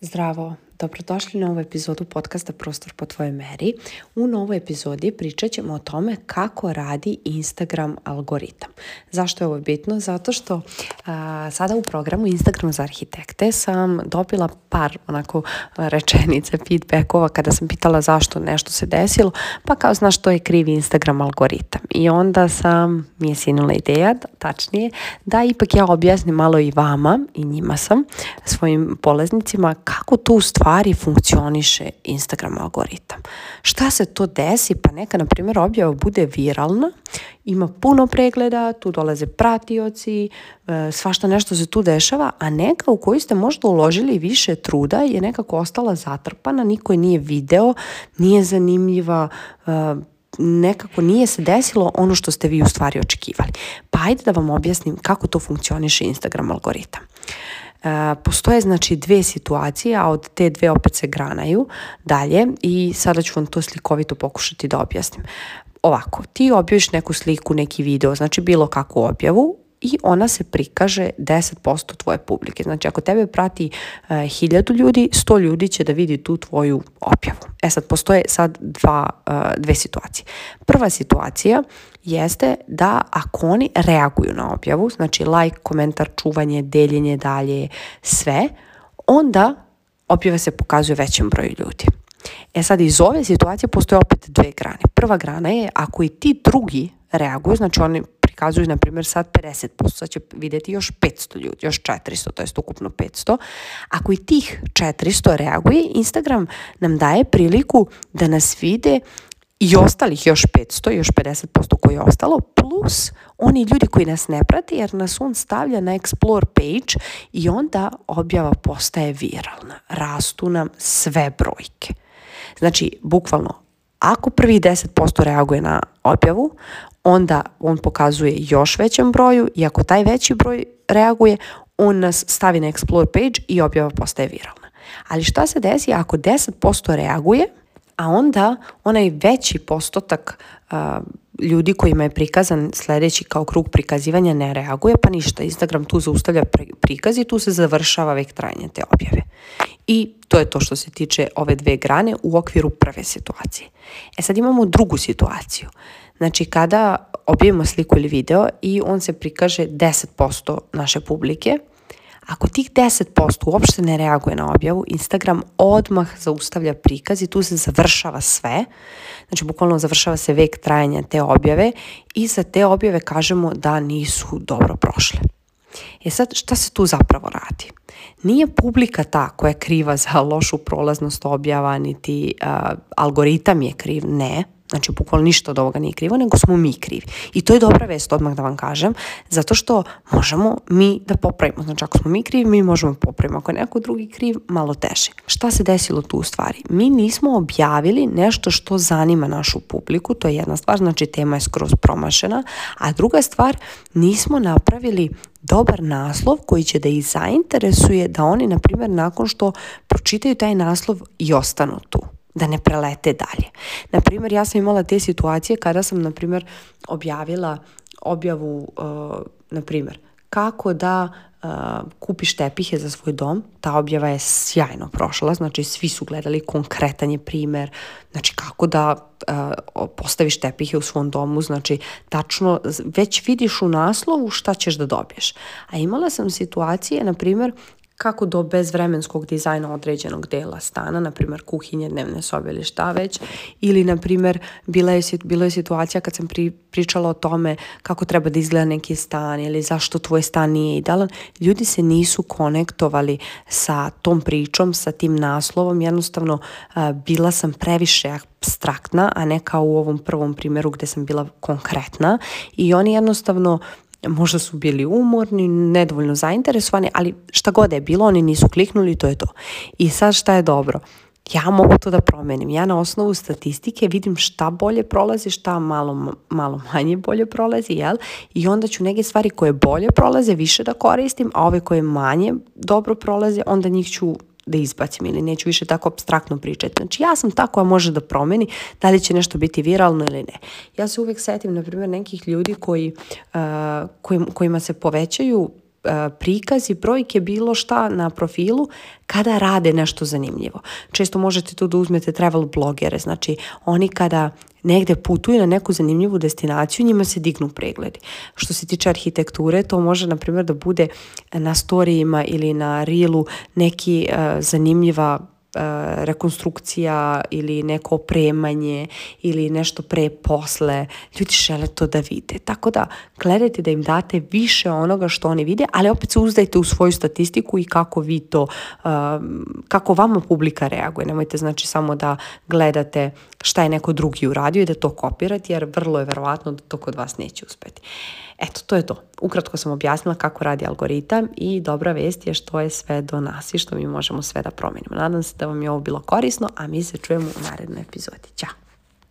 zdravo. Dobrodošli na ovu epizodu podcasta Prostor po tvojoj meri. U novoj epizodi pričat ćemo o tome kako radi Instagram algoritam. Zašto je ovo bitno? Zato što sada u programu Instagram za arhitekte sam dobila par onako rečenice, feedbackova kada sam pitala zašto nešto se desilo, pa kao znaš što je krivi Instagram algoritam. I onda sam, mi je sinula ideja, tačnije, da ipak ja objasnim malo i vama i njima sam, svojim polaznicima, kako tu stvar stvari funkcioniše Instagram algoritam. Šta se to desi? Pa neka, na primjer, objava bude viralna, ima puno pregleda, tu dolaze pratioci, e, svašta nešto se tu dešava, a neka u koju ste možda uložili više truda je nekako ostala zatrpana, niko je nije video, nije zanimljiva, e, nekako nije se desilo ono što ste vi u stvari očekivali. Pa ajde da vam objasnim kako to funkcioniše Instagram algoritam. E, postoje znači dve situacije, a od te dve opet se granaju dalje i sada ću vam to slikovito pokušati da objasnim. Ovako, ti objaviš neku sliku, neki video, znači bilo kakvu objavu i ona se prikaže 10% tvoje publike. Znači ako tebe prati e, hiljadu 1000 ljudi, sto ljudi će da vidi tu tvoju objavu. E sad, postoje sad dva, e, dve situacije. Prva situacija jeste da ako oni reaguju na objavu, znači like, komentar, čuvanje, deljenje dalje, sve, onda objava se pokazuje većem broju ljudi. E sad iz ove situacije postoje opet dve grane. Prva grana je ako i ti drugi reaguju, znači oni prikazuju na primjer sad 50%, sad će vidjeti još 500 ljudi, još 400, to je ukupno 500. Ako i tih 400 reaguje, Instagram nam daje priliku da nas vide i ostalih još 500, još 50% koji je ostalo, plus oni ljudi koji nas ne prati jer nas on stavlja na explore page i onda objava postaje viralna. Rastu nam sve brojke. Znači, bukvalno, ako prvi 10% reaguje na objavu, onda on pokazuje još većem broju i ako taj veći broj reaguje, on nas stavi na explore page i objava postaje viralna. Ali šta se desi ako 10% reaguje, a onda onaj veći postotak ljudi kojima je prikazan sljedeći kao krug prikazivanja ne reaguje, pa ništa. Instagram tu zaustavlja prikaz i tu se završava vek trajanje te objave. I to je to što se tiče ove dve grane u okviru prve situacije. E sad imamo drugu situaciju. Znači kada objavimo sliku ili video i on se prikaže 10% naše publike, ako tih 10% uopšte ne reaguje na objavu, Instagram odmah zaustavlja prikaz i tu se završava sve. Znači, bukvalno završava se vek trajanja te objave i za te objave kažemo da nisu dobro prošle. E sad, šta se tu zapravo radi? Nije publika ta koja je kriva za lošu prolaznost objava, niti algoritam je kriv, ne. Znači, bukvalo ništa od ovoga nije krivo, nego smo mi krivi. I to je dobra vest, odmah da vam kažem, zato što možemo mi da popravimo. Znači, ako smo mi krivi, mi možemo popravimo. Ako je neko drugi kriv, malo teže. Šta se desilo tu u stvari? Mi nismo objavili nešto što zanima našu publiku, to je jedna stvar, znači tema je skroz promašena, a druga stvar, nismo napravili dobar naslov koji će da ih zainteresuje da oni, na primjer, nakon što pročitaju taj naslov i ostanu tu da ne prelete dalje. Na primjer, ja sam imala te situacije kada sam, na primjer, objavila objavu, eh, na primjer, kako da eh, kupiš tepihe za svoj dom. Ta objava je sjajno prošla, znači svi su gledali konkretan je primjer, znači kako da eh, postaviš tepihe u svom domu, znači tačno već vidiš u naslovu šta ćeš da dobiješ. A imala sam situacije, na primjer, kako do bezvremenskog dizajna određenog dela stana, na primjer kuhinje, dnevne sobe ili šta već, ili na primjer bila je, bila je situacija kad sam pričala o tome kako treba da izgleda neki stan ili zašto tvoj stan nije idealan, ljudi se nisu konektovali sa tom pričom, sa tim naslovom, jednostavno e, bila sam previše abstraktna, a ne kao u ovom prvom primjeru gdje sam bila konkretna i oni jednostavno možda su bili umorni, nedovoljno zainteresovani, ali šta god je bilo, oni nisu kliknuli, to je to. I sad šta je dobro? Ja mogu to da promenim. Ja na osnovu statistike vidim šta bolje prolazi, šta malo, malo manje bolje prolazi, jel? I onda ću neke stvari koje bolje prolaze više da koristim, a ove koje manje dobro prolaze, onda njih ću da izbacim ili neću više tako abstraktno pričati. Znači ja sam ta koja može da promeni da li će nešto biti viralno ili ne. Ja se uvijek setim, na primjer, nekih ljudi koji, kojima se povećaju E, prikaz i brojke bilo šta na profilu kada rade nešto zanimljivo. Često možete tu da uzmete travel blogere, znači oni kada negde putuju na neku zanimljivu destinaciju, njima se dignu pregledi. Što se tiče arhitekture, to može, na primjer, da bude na storijima ili na rilu neki e, zanimljiva Eh, rekonstrukcija ili neko opremanje ili nešto pre posle. Ljudi žele to da vide. Tako da gledajte da im date više onoga što oni vide, ali opet se uzdajte u svoju statistiku i kako vi to, ehm, kako vama publika reaguje. Nemojte znači samo da gledate šta je neko drugi uradio i da to kopirate, jer vrlo je verovatno da to kod vas neće uspeti. Eto, to je to. Ukratko sam objasnila kako radi algoritam i dobra vest je što je sve do nas i što mi možemo sve da promenimo. Nadam se da vam je ovo bilo korisno, a mi se čujemo u narednoj epizodi. Ćao!